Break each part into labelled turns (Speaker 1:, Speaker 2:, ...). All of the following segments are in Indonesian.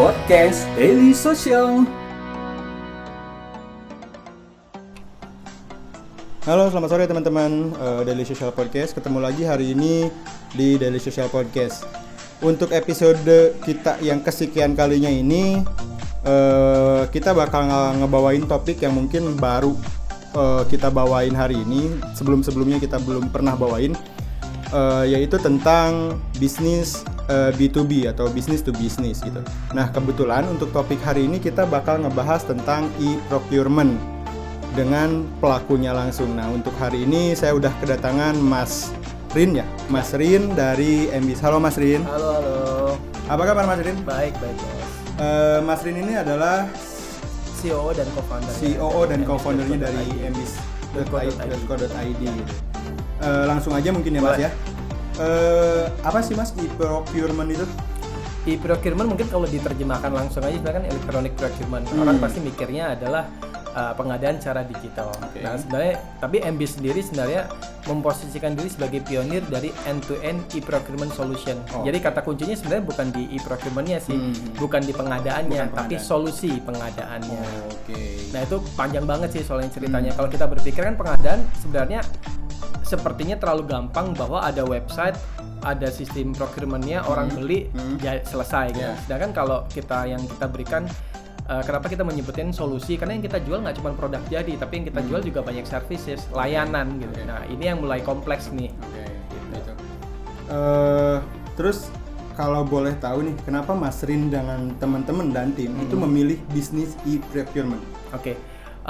Speaker 1: podcast Daily Social.
Speaker 2: Halo, selamat sore teman-teman uh, Daily Social Podcast. Ketemu lagi hari ini di Daily Social Podcast. Untuk episode kita yang kesekian kalinya ini, uh, kita bakal nge- ngebawain topik yang mungkin baru uh, kita bawain hari ini. Sebelum-sebelumnya kita belum pernah bawain, uh, yaitu tentang bisnis uh, B2B atau business to business gitu. Nah, kebetulan untuk topik hari ini kita bakal ngebahas tentang e-procurement dengan pelakunya langsung. Nah, untuk hari ini saya udah kedatangan Mas Rin ya, Mas Rin dari MBIS. Halo Mas Rin.
Speaker 3: Halo, halo.
Speaker 2: Apa kabar Mas Rin?
Speaker 3: Baik, baik, bos.
Speaker 2: Eh, Mas Rin ini adalah
Speaker 3: CEO dan co-founder.
Speaker 2: COO dan co-foundernya dari mbis.co.id gitu. Eh, langsung aja mungkin ya Mas
Speaker 3: Boleh.
Speaker 2: ya. Eh, apa sih Mas e-procurement itu?
Speaker 3: E-procurement mungkin kalau diterjemahkan langsung aja sebenarnya kan electronic procurement. Orang
Speaker 2: Hmm.
Speaker 3: pasti mikirnya adalah uh, pengadaan secara digital.
Speaker 2: Oke.
Speaker 3: Nah, sebenarnya tapi MB sendiri sebenarnya memposisikan diri sebagai pionir dari end-to-end e-procurement solution.
Speaker 2: Oh.
Speaker 3: Jadi kata kuncinya sebenarnya bukan di e-procurementnya sih,
Speaker 2: Hmm.
Speaker 3: bukan di pengadaannya,
Speaker 2: Bukan
Speaker 3: tapi
Speaker 2: pengadaan.
Speaker 3: solusi pengadaannya.
Speaker 2: Oke.
Speaker 3: Nah itu panjang banget sih soalnya
Speaker 2: Hmm.
Speaker 3: ceritanya. Kalau kita berpikir kan pengadaan sebenarnya sepertinya terlalu gampang bahwa ada website, ada sistem procurementnya, orang beli,
Speaker 2: Hmm.
Speaker 3: ya selesai gitu.
Speaker 2: Yeah.
Speaker 3: Sedangkan kalau kita yang kita berikan eh, kenapa kita menyebutin solusi? Karena yang kita jual nggak cuma produk jadi, tapi yang kita jual juga banyak services, layanan gitu.
Speaker 2: Hmm. Oke.
Speaker 3: Nah ini yang mulai kompleks nih.
Speaker 2: Oke, gitu. Eh, terus kalau boleh tahu nih, kenapa Mas Rin dengan teman-teman dan tim itu memilih bisnis e-procurement?
Speaker 3: Oke,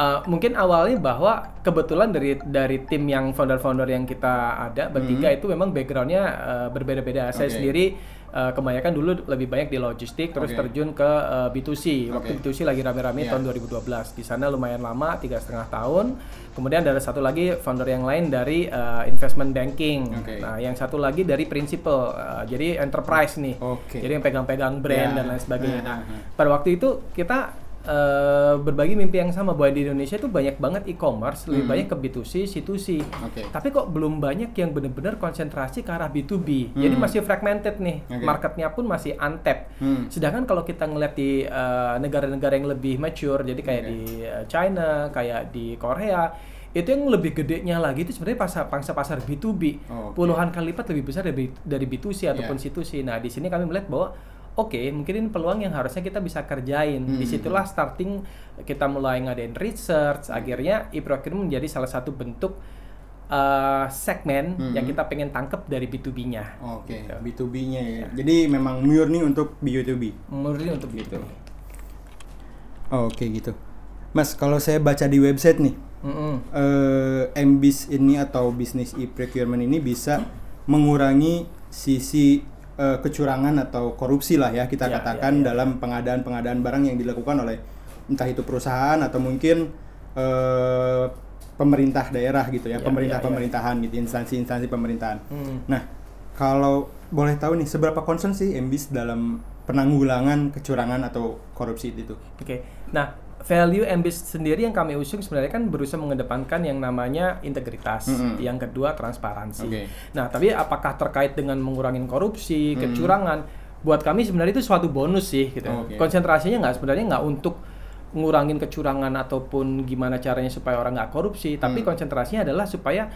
Speaker 3: Uh, mungkin awalnya bahwa kebetulan dari dari tim yang founder-founder yang kita ada bertiga itu memang backgroundnya uh, berbeda-beda. Saya
Speaker 2: Hmm. Oke.
Speaker 3: sendiri uh, kebanyakan dulu lebih banyak di logistik, terus
Speaker 2: Oke.
Speaker 3: terjun ke uh, B2C. Waktu
Speaker 2: Oke.
Speaker 3: B2C lagi rame-rame
Speaker 2: Iya.
Speaker 3: tahun 2012. Di sana lumayan lama, tiga setengah tahun. Kemudian ada satu lagi founder yang lain dari uh, investment banking.
Speaker 2: Oke.
Speaker 3: Nah, yang satu lagi dari principal, uh, jadi enterprise nih.
Speaker 2: Oke.
Speaker 3: Jadi yang pegang-pegang brand
Speaker 2: Ya.
Speaker 3: dan lain sebagainya. Nah,
Speaker 2: Hmm, hmm,
Speaker 3: pada waktu itu kita eh, berbagi mimpi yang sama bahwa di Indonesia itu banyak banget e-commerce, lebih
Speaker 2: Hmm.
Speaker 3: banyak ke B2C, C2C.
Speaker 2: Oke.
Speaker 3: Tapi kok belum banyak yang benar-benar konsentrasi ke arah B2B. Jadi
Speaker 2: Hmm.
Speaker 3: masih fragmented nih.
Speaker 2: Oke.
Speaker 3: Marketnya pun masih untapped.
Speaker 2: Hmm.
Speaker 3: Sedangkan kalau kita ngeliat di eh, negara-negara yang lebih mature, jadi kayak
Speaker 2: Oke.
Speaker 3: di eh, China, kayak di Korea, itu yang lebih gedenya lagi itu sebenarnya pasar pangsa pasar B2B.
Speaker 2: Oh, oke.
Speaker 3: Puluhan kali lipat lebih besar dari dari B2C ataupun
Speaker 2: Iya.
Speaker 3: C2C. Nah, di sini kami melihat bahwa oke, mungkin ini peluang yang harusnya kita bisa kerjain.
Speaker 2: Hmm.
Speaker 3: Di situlah starting kita mulai ngadain research. Akhirnya e-procurement menjadi salah satu bentuk uh, segmen
Speaker 2: Hmm.
Speaker 3: yang kita pengen tangkep dari B2B-nya.
Speaker 2: Oke,
Speaker 3: Gitu.
Speaker 2: B2B-nya ya. Jadi memang murni untuk B2B.
Speaker 3: Murni untuk
Speaker 2: Gitu.
Speaker 3: B2B.
Speaker 2: Oke gitu. Mas, kalau saya baca di website nih,
Speaker 3: Mm-mm.
Speaker 2: eh MBIS ini atau bisnis e-procurement ini bisa mengurangi sisi eh, kecurangan atau korupsi lah ya kita
Speaker 3: Ya,
Speaker 2: katakan
Speaker 3: ya, ya,
Speaker 2: dalam pengadaan-pengadaan barang yang dilakukan oleh entah itu perusahaan atau mungkin eh, pemerintah daerah gitu ya,
Speaker 3: Ya,
Speaker 2: pemerintah
Speaker 3: ya, ya.
Speaker 2: pemerintahan gitu, instansi-instansi pemerintahan.
Speaker 3: Hmm.
Speaker 2: Nah, kalau boleh tahu nih seberapa concern sih MBIS dalam penanggulangan kecurangan atau korupsi itu?
Speaker 3: Oke. Nah, value MBIS sendiri yang kami usung sebenarnya kan berusaha mengedepankan yang namanya integritas,
Speaker 2: Mm-mm.
Speaker 3: yang kedua transparansi.
Speaker 2: Oke.
Speaker 3: Nah, tapi apakah terkait dengan mengurangi korupsi, kecurangan? Buat kami sebenarnya itu suatu bonus sih gitu.
Speaker 2: Oke.
Speaker 3: Konsentrasinya nggak sebenarnya nggak untuk ngurangin kecurangan ataupun gimana caranya supaya orang nggak korupsi, tapi
Speaker 2: Hmm.
Speaker 3: konsentrasinya adalah supaya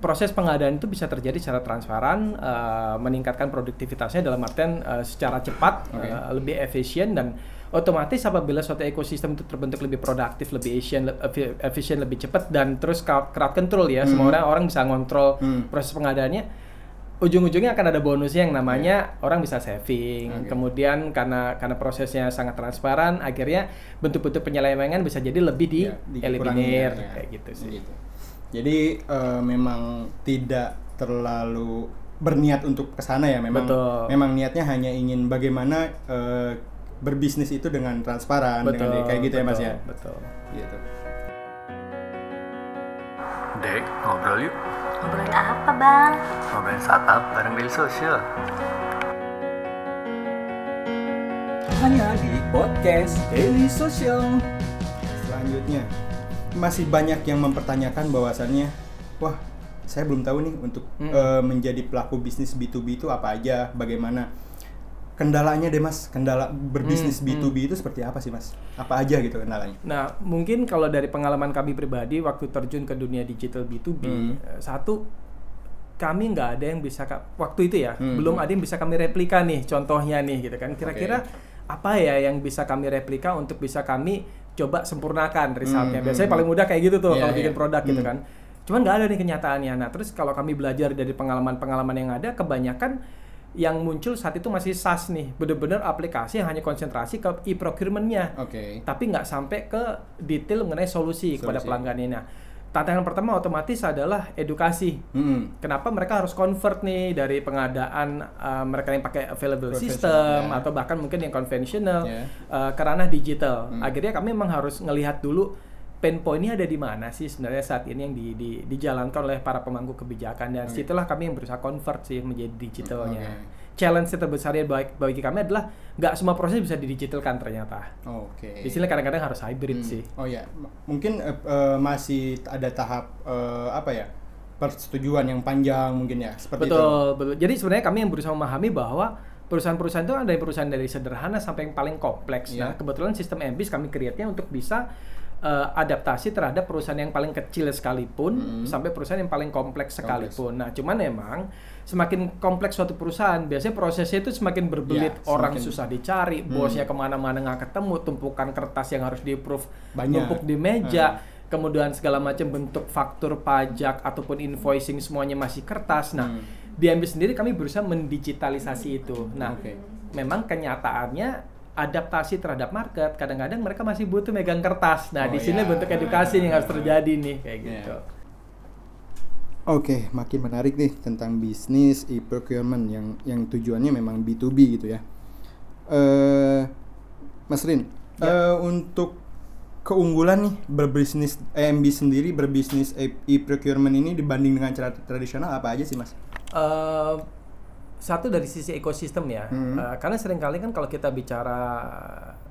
Speaker 3: proses pengadaan itu bisa terjadi secara transparan, eh, meningkatkan produktivitasnya dalam artian eh, secara cepat,
Speaker 2: Oke.
Speaker 3: eh, lebih efisien dan otomatis apabila suatu ekosistem itu terbentuk lebih produktif, lebih efisien, le- efi- efisien lebih cepat dan terus crowd, crowd control ya, semua orang orang bisa ngontrol
Speaker 2: Hmm.
Speaker 3: proses pengadaannya. Ujung-ujungnya akan ada bonusnya yang namanya orang bisa saving.
Speaker 2: Oke.
Speaker 3: Kemudian karena karena prosesnya sangat transparan, akhirnya bentuk-bentuk penyelewengan bisa jadi lebih di
Speaker 2: dikurangi
Speaker 3: eliminir
Speaker 2: ya, ya.
Speaker 3: kayak gitu sih.
Speaker 2: Gitu. Jadi eh, memang tidak terlalu berniat untuk ke sana ya memang
Speaker 3: Betul.
Speaker 2: memang niatnya hanya ingin bagaimana eh, berbisnis itu dengan transparan dengan kayak gitu ya Mas
Speaker 3: betul,
Speaker 2: ya.
Speaker 3: Betul.
Speaker 2: Gitu.
Speaker 1: Dek, ngobrol yuk.
Speaker 4: Ngobrolin apa bang?
Speaker 1: Ngobrolin startup bareng Daily Social. Hanya di podcast Daily Social.
Speaker 2: Selanjutnya masih banyak yang mempertanyakan bahwasannya wah saya belum tahu nih untuk
Speaker 3: Hmm.
Speaker 2: eh, menjadi pelaku bisnis B2B itu apa aja, bagaimana. Kendalanya deh mas, kendala berbisnis
Speaker 3: Hmm,
Speaker 2: B2B itu seperti apa sih mas? Apa aja gitu kendalanya?
Speaker 3: Nah, mungkin kalau dari pengalaman kami pribadi waktu terjun ke dunia digital B2B,
Speaker 2: Hmm.
Speaker 3: eh, satu kami nggak ada yang bisa waktu itu ya,
Speaker 2: Hmm.
Speaker 3: belum ada yang bisa kami replika nih, contohnya nih gitu kan. Kira-kira apa ya yang bisa kami replika untuk bisa kami coba sempurnakan resultnya.
Speaker 2: Hmm,
Speaker 3: Biasanya
Speaker 2: hmm,
Speaker 3: paling mudah kayak gitu tuh
Speaker 2: Iya,
Speaker 3: kalau bikin
Speaker 2: iya.
Speaker 3: produk gitu
Speaker 2: Hmm.
Speaker 3: kan. Cuman nggak ada nih kenyataannya. Nah, terus kalau kami belajar dari pengalaman-pengalaman yang ada, kebanyakan yang muncul saat itu masih SaaS nih, bener-bener aplikasi yang hanya konsentrasi ke e-procurement-nya
Speaker 2: Oke.
Speaker 3: tapi nggak sampai ke detail mengenai solusi, kepada
Speaker 2: Solusi.
Speaker 3: pelanggannya. Nah, tantangan pertama otomatis adalah edukasi.
Speaker 2: Hmm.
Speaker 3: Kenapa mereka harus convert nih dari pengadaan uh, mereka yang pakai available system
Speaker 2: ya.
Speaker 3: atau bahkan mungkin yang konvensional
Speaker 2: Ya.
Speaker 3: uh, ke ranah digital.
Speaker 2: Hmm.
Speaker 3: Akhirnya kami memang harus ngelihat dulu pain point-nya ada di mana sih sebenarnya saat ini yang di, di- dijalankan oleh para pemangku kebijakan dan
Speaker 2: Oke.
Speaker 3: situlah kami yang berusaha convert sih menjadi digitalnya.
Speaker 2: Oke.
Speaker 3: Challenge terbesarnya bagi, bagi kami adalah nggak semua proses bisa didigitalkan ternyata.
Speaker 2: Oke.
Speaker 3: Di sini kadang-kadang harus hybrid
Speaker 2: Hmm.
Speaker 3: sih.
Speaker 2: Oh ya, mungkin eh, eh, masih ada tahap eh, apa ya? Persetujuan yang panjang mungkin ya, seperti itu.
Speaker 3: betul, betul. Jadi sebenarnya kami yang berusaha memahami bahwa perusahaan-perusahaan itu ada perusahaan dari sederhana sampai yang paling kompleks.
Speaker 2: Iya.
Speaker 3: Nah, kebetulan sistem MBIS kami create-nya untuk bisa eh, adaptasi terhadap perusahaan yang paling kecil sekalipun
Speaker 2: Mm.
Speaker 3: sampai perusahaan yang paling kompleks
Speaker 2: Kompleks.
Speaker 3: sekalipun. Nah, cuman emang semakin kompleks suatu perusahaan, biasanya prosesnya itu semakin berbelit,
Speaker 2: Ya,
Speaker 3: orang
Speaker 2: semakin-
Speaker 3: susah dicari,
Speaker 2: Hmm.
Speaker 3: bosnya ke mana-mana nggak ketemu, tumpukan kertas yang harus di-approve
Speaker 2: Banyak.
Speaker 3: numpuk di meja kemudian segala macam bentuk faktur pajak ataupun invoicing semuanya masih kertas. Nah,
Speaker 2: Hmm.
Speaker 3: di sendiri kami berusaha mendigitalisasi itu. Nah,
Speaker 2: Oke.
Speaker 3: memang kenyataannya adaptasi terhadap market kadang-kadang mereka masih butuh megang kertas. Nah,
Speaker 2: Oh,
Speaker 3: di sini
Speaker 2: iya.
Speaker 3: bentuk edukasi yang harus terjadi nih kayak
Speaker 2: Iya.
Speaker 3: gitu.
Speaker 2: Oke, makin menarik nih tentang bisnis e-procurement yang yang tujuannya memang B2B gitu ya. Eh, Mas Rin,
Speaker 3: Ya.
Speaker 2: eh, untuk keunggulan nih berbisnis EMB sendiri berbisnis e-procurement ini dibanding dengan cara tradisional apa aja sih Mas?
Speaker 3: Eh, satu dari sisi ekosistem ya,
Speaker 2: Hmm.
Speaker 3: Eh, karena sering kali kan kalau kita bicara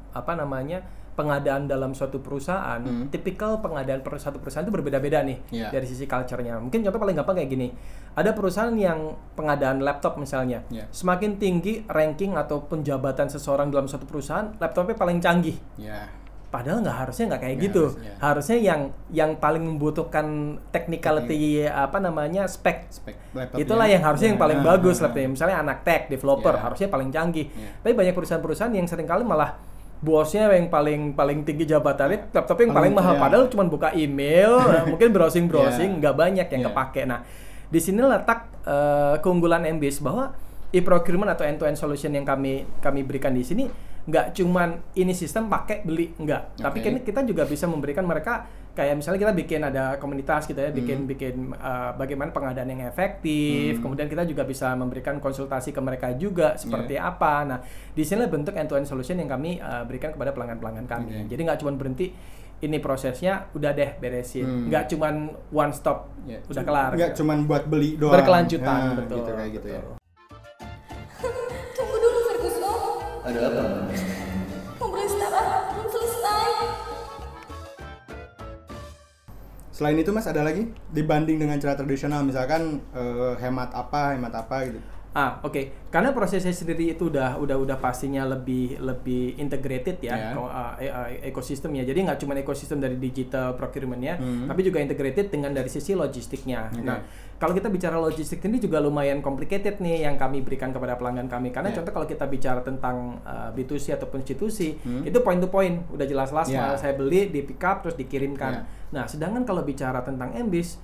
Speaker 3: apa namanya pengadaan dalam suatu perusahaan,
Speaker 2: Hmm.
Speaker 3: tipikal pengadaan per satu perusahaan itu berbeda-beda nih
Speaker 2: Iya.
Speaker 3: dari sisi culture-nya. Mungkin contoh paling gampang kayak gini, ada perusahaan yang pengadaan laptop misalnya,
Speaker 2: Iya.
Speaker 3: semakin tinggi ranking atau penjabatan seseorang dalam suatu perusahaan, laptopnya paling canggih.
Speaker 2: Ya.
Speaker 3: Padahal nggak harusnya nggak kayak
Speaker 2: Nggak
Speaker 3: gitu.
Speaker 2: harusnya.
Speaker 3: Harusnya yang yang paling membutuhkan technicality apa namanya spek
Speaker 2: Spek laptopnya.
Speaker 3: Itulah yang harusnya yang paling
Speaker 2: Ya.
Speaker 3: bagus laptopnya. Misalnya anak tech, developer
Speaker 2: Ya.
Speaker 3: harusnya paling canggih.
Speaker 2: Ya.
Speaker 3: Tapi banyak perusahaan-perusahaan yang sering kali malah bosnya yang paling paling tinggi jabatannya, laptopnya yang paling
Speaker 2: Paling-
Speaker 3: mahal.
Speaker 2: ya.
Speaker 3: Padahal cuma buka email, eh, mungkin browsing-browsing,
Speaker 2: Ya.
Speaker 3: nggak banyak yang
Speaker 2: Ya.
Speaker 3: kepake. Nah, di sini letak eh, keunggulan MBIS bahwa e-procurement atau end-to-end solution yang kami kami berikan di sini nggak cuman ini sistem pakai beli nggak tapi
Speaker 2: Oke.
Speaker 3: kini kita juga bisa memberikan mereka kayak misalnya kita bikin ada komunitas gitu ya bikin bikin uh, bagaimana pengadaan yang efektif
Speaker 2: Hmm.
Speaker 3: kemudian kita juga bisa memberikan konsultasi ke mereka juga seperti
Speaker 2: Iya.
Speaker 3: apa nah di sini bentuk end to end solution yang kami uh, berikan kepada pelanggan-pelanggan kami
Speaker 2: Oke.
Speaker 3: jadi nggak cuma berhenti ini prosesnya udah deh beresin
Speaker 2: Hmm.
Speaker 3: nggak cuman one stop
Speaker 2: Ya,
Speaker 3: udah kelar
Speaker 2: Nggak
Speaker 3: gitu.
Speaker 2: cuman buat beli doang.
Speaker 3: berkelanjutan
Speaker 2: Nah,
Speaker 3: betul
Speaker 2: Gitu kayak gitu ya.
Speaker 3: betul.
Speaker 4: Tunggu dulu Ferguson.
Speaker 1: Ada apa?
Speaker 2: Selain itu Mas ada lagi dibanding dengan cara tradisional misalkan eh, hemat apa, hemat apa gitu.
Speaker 3: Ah, oke. Karena prosesnya sendiri itu udah udah udah pastinya lebih lebih integrated ya,
Speaker 2: Ya.
Speaker 3: ko- ah, e- ah, ekosistemnya. Jadi nggak cuma ekosistem dari digital procurement-nya,
Speaker 2: Hmm.
Speaker 3: tapi juga integrated dengan dari sisi logistiknya.
Speaker 2: Oke.
Speaker 3: Nah, kalau kita bicara logistik ini juga lumayan complicated nih yang kami berikan kepada pelanggan kami. Karena
Speaker 2: Ya.
Speaker 3: contoh kalau kita bicara tentang uh, B2C ataupun institusi,
Speaker 2: Hmm.
Speaker 3: itu point to point, udah jelas-jelas
Speaker 2: Ya.
Speaker 3: file saya beli, di pick up terus dikirimkan.
Speaker 2: Ya.
Speaker 3: Nah, sedangkan kalau bicara tentang MBIS,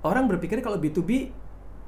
Speaker 3: orang berpikir kalau B2B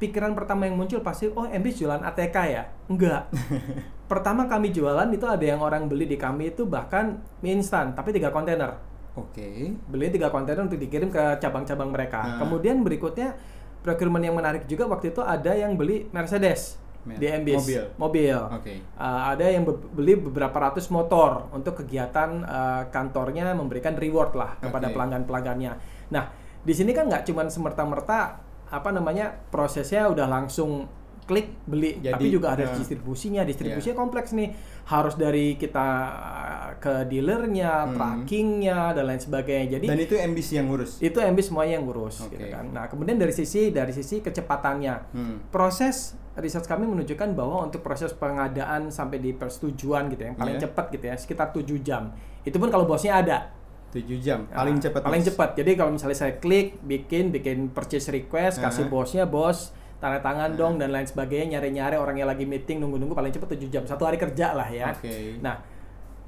Speaker 3: pikiran pertama yang muncul pasti oh MBIS jualan ATK ya? Enggak. Pertama kami jualan itu ada yang orang beli di kami itu bahkan mie instan tapi tiga kontainer.
Speaker 2: Oke.
Speaker 3: Beli tiga kontainer untuk dikirim ke cabang-cabang mereka.
Speaker 2: Nah.
Speaker 3: Kemudian berikutnya procurement yang menarik juga waktu itu ada yang beli Mercedes
Speaker 2: Mer-
Speaker 3: di MBIS.
Speaker 2: mobil.
Speaker 3: Mobil.
Speaker 2: Oke.
Speaker 3: Uh, ada yang be- beli beberapa ratus motor untuk kegiatan uh, kantornya memberikan reward lah kepada
Speaker 2: Oke.
Speaker 3: pelanggan-pelanggannya. Nah, di sini kan nggak cuma semerta-merta apa namanya prosesnya udah langsung klik beli,
Speaker 2: Jadi,
Speaker 3: tapi juga ada
Speaker 2: uh,
Speaker 3: distribusinya. Distribusinya kompleks nih, harus dari kita uh, ke dealernya,
Speaker 2: Hmm.
Speaker 3: trackingnya dan lain sebagainya. Jadi
Speaker 2: Dan itu MBC yang ngurus.
Speaker 3: itu MB semuanya yang ngurus
Speaker 2: Oke.
Speaker 3: gitu kan. Nah, kemudian dari sisi dari sisi kecepatannya.
Speaker 2: Hmm.
Speaker 3: Proses research kami menunjukkan bahwa untuk proses pengadaan sampai di persetujuan gitu ya, yang paling
Speaker 2: Iya.
Speaker 3: cepat gitu ya, sekitar 7 jam. Itu pun kalau bosnya ada.
Speaker 2: 7 jam paling
Speaker 3: Nah,
Speaker 2: cepat
Speaker 3: Paling cepat. Jadi kalau misalnya saya klik, bikin, bikin purchase request, kasih
Speaker 2: Aha.
Speaker 3: bosnya, bos, tanda tangan dong dan lain sebagainya, nyari-nyari orang yang lagi meeting, nunggu-nunggu paling cepat 7 jam, satu hari kerja lah ya.
Speaker 2: Oke.
Speaker 3: Nah,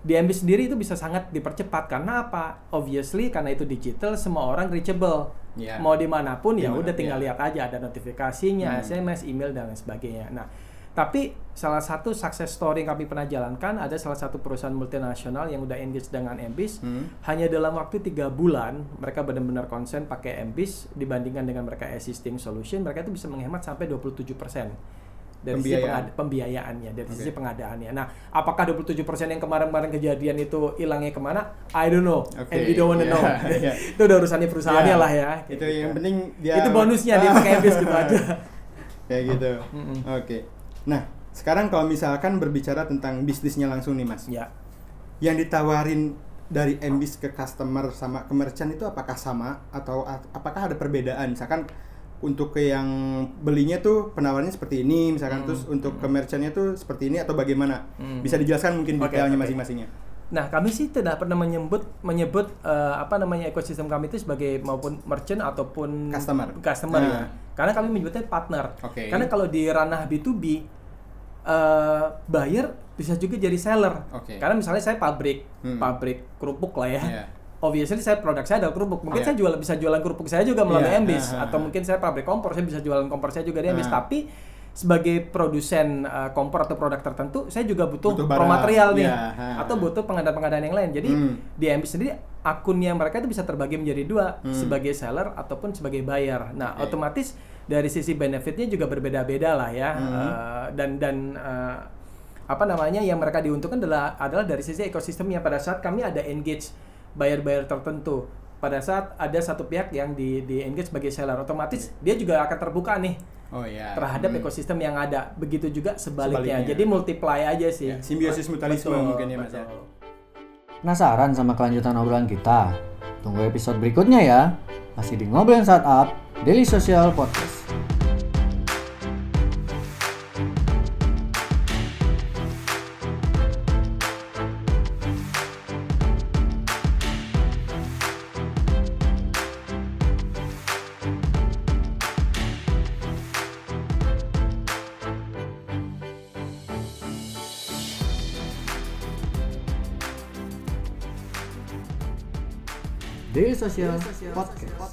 Speaker 3: di MB sendiri itu bisa sangat dipercepat karena apa? Obviously karena itu digital, semua orang reachable.
Speaker 2: Iya.
Speaker 3: Mau di mana
Speaker 2: pun ya
Speaker 3: udah tinggal
Speaker 2: iya.
Speaker 3: lihat aja ada notifikasinya,
Speaker 2: Hmm.
Speaker 3: SMS, email dan lain sebagainya. Nah, tapi salah satu success story yang kami pernah jalankan ada salah satu perusahaan multinasional yang udah engage dengan MBIS
Speaker 2: Hmm.
Speaker 3: hanya dalam waktu tiga bulan mereka benar-benar konsen pakai MBIS dibandingkan dengan mereka existing solution mereka itu bisa menghemat sampai 27% dari sisi
Speaker 2: Pembiayaan.
Speaker 3: pengada- pembiayaannya dari sisi
Speaker 2: Oke.
Speaker 3: pengadaannya. Nah, apakah 27% yang kemarin-kemarin kejadian itu hilangnya ke mana? I don't know.
Speaker 2: Oke,
Speaker 3: And we don't wanna
Speaker 2: iya,
Speaker 3: know.
Speaker 2: iya.
Speaker 3: itu udah urusannya perusahaannya
Speaker 2: Iya.
Speaker 3: lah ya.
Speaker 2: Itu yang
Speaker 3: gitu.
Speaker 2: penting dia
Speaker 3: Itu bonusnya dia pakai MBIS gitu aja.
Speaker 2: Kayak gitu. Oke. Nah, sekarang kalau misalkan berbicara tentang bisnisnya langsung nih, Mas.
Speaker 3: Ya.
Speaker 2: Yang ditawarin dari MBIS ke customer sama ke merchant itu apakah sama atau apakah ada perbedaan? Misalkan untuk ke yang belinya tuh penawarannya seperti ini, misalkan
Speaker 3: Hmm.
Speaker 2: terus untuk ke merchantnya tuh seperti ini atau bagaimana?
Speaker 3: Hmm.
Speaker 2: Bisa dijelaskan mungkin
Speaker 3: Oke,
Speaker 2: detailnya
Speaker 3: oke.
Speaker 2: masing-masingnya.
Speaker 3: Nah, kami sih tidak pernah menyebut menyebut eh, apa namanya ekosistem kami itu sebagai maupun merchant ataupun
Speaker 2: Customer.
Speaker 3: customer ya.
Speaker 2: Nah.
Speaker 3: Karena kami menyebutnya partner.
Speaker 2: Oke.
Speaker 3: Karena kalau di ranah B2B eh buyer bisa juga jadi seller.
Speaker 2: Oke.
Speaker 3: Karena misalnya saya pabrik,
Speaker 2: Hmm.
Speaker 3: pabrik kerupuk lah ya.
Speaker 2: Iya.
Speaker 3: Obviously saya produk saya adalah kerupuk. Mungkin
Speaker 2: Iya.
Speaker 3: saya jual bisa jualan kerupuk saya juga melalui
Speaker 2: Iya,
Speaker 3: Embis
Speaker 2: ah, ah,
Speaker 3: atau
Speaker 2: ah.
Speaker 3: mungkin saya pabrik kompor saya bisa jualan kompor saya juga di Embis.
Speaker 2: Ah.
Speaker 3: Tapi sebagai produsen uh, kompor atau produk tertentu saya juga butuh,
Speaker 2: Butuh
Speaker 3: raw material nih
Speaker 2: Iya, ah.
Speaker 3: atau butuh pengadaan-pengadaan yang lain. Jadi
Speaker 2: Hmm.
Speaker 3: di Embis sendiri akunnya mereka itu bisa terbagi menjadi dua
Speaker 2: Hmm.
Speaker 3: sebagai seller ataupun sebagai buyer. Nah,
Speaker 2: Oke.
Speaker 3: otomatis dari sisi benefitnya juga berbeda-beda lah ya.
Speaker 2: Hmm.
Speaker 3: Uh, dan dan uh, apa namanya yang mereka diuntungkan adalah adalah dari sisi ekosistemnya pada saat kami ada engage buyer-buyer tertentu pada saat ada satu pihak yang di, di engage sebagai seller otomatis dia juga akan terbuka nih
Speaker 2: Oh iya.
Speaker 3: terhadap
Speaker 2: Hmm.
Speaker 3: ekosistem yang ada begitu juga sebaliknya,
Speaker 2: Sebaliknya.
Speaker 3: jadi multiply aja sih
Speaker 2: Ya, simbiosis mutualisme
Speaker 3: Betul,
Speaker 2: mungkin ya, Mas, ya.
Speaker 5: Penasaran sama kelanjutan obrolan kita? Tunggu episode berikutnya ya. Masih di Ngobrolin Startup, Daily Social Podcast. Daily Social Podcast.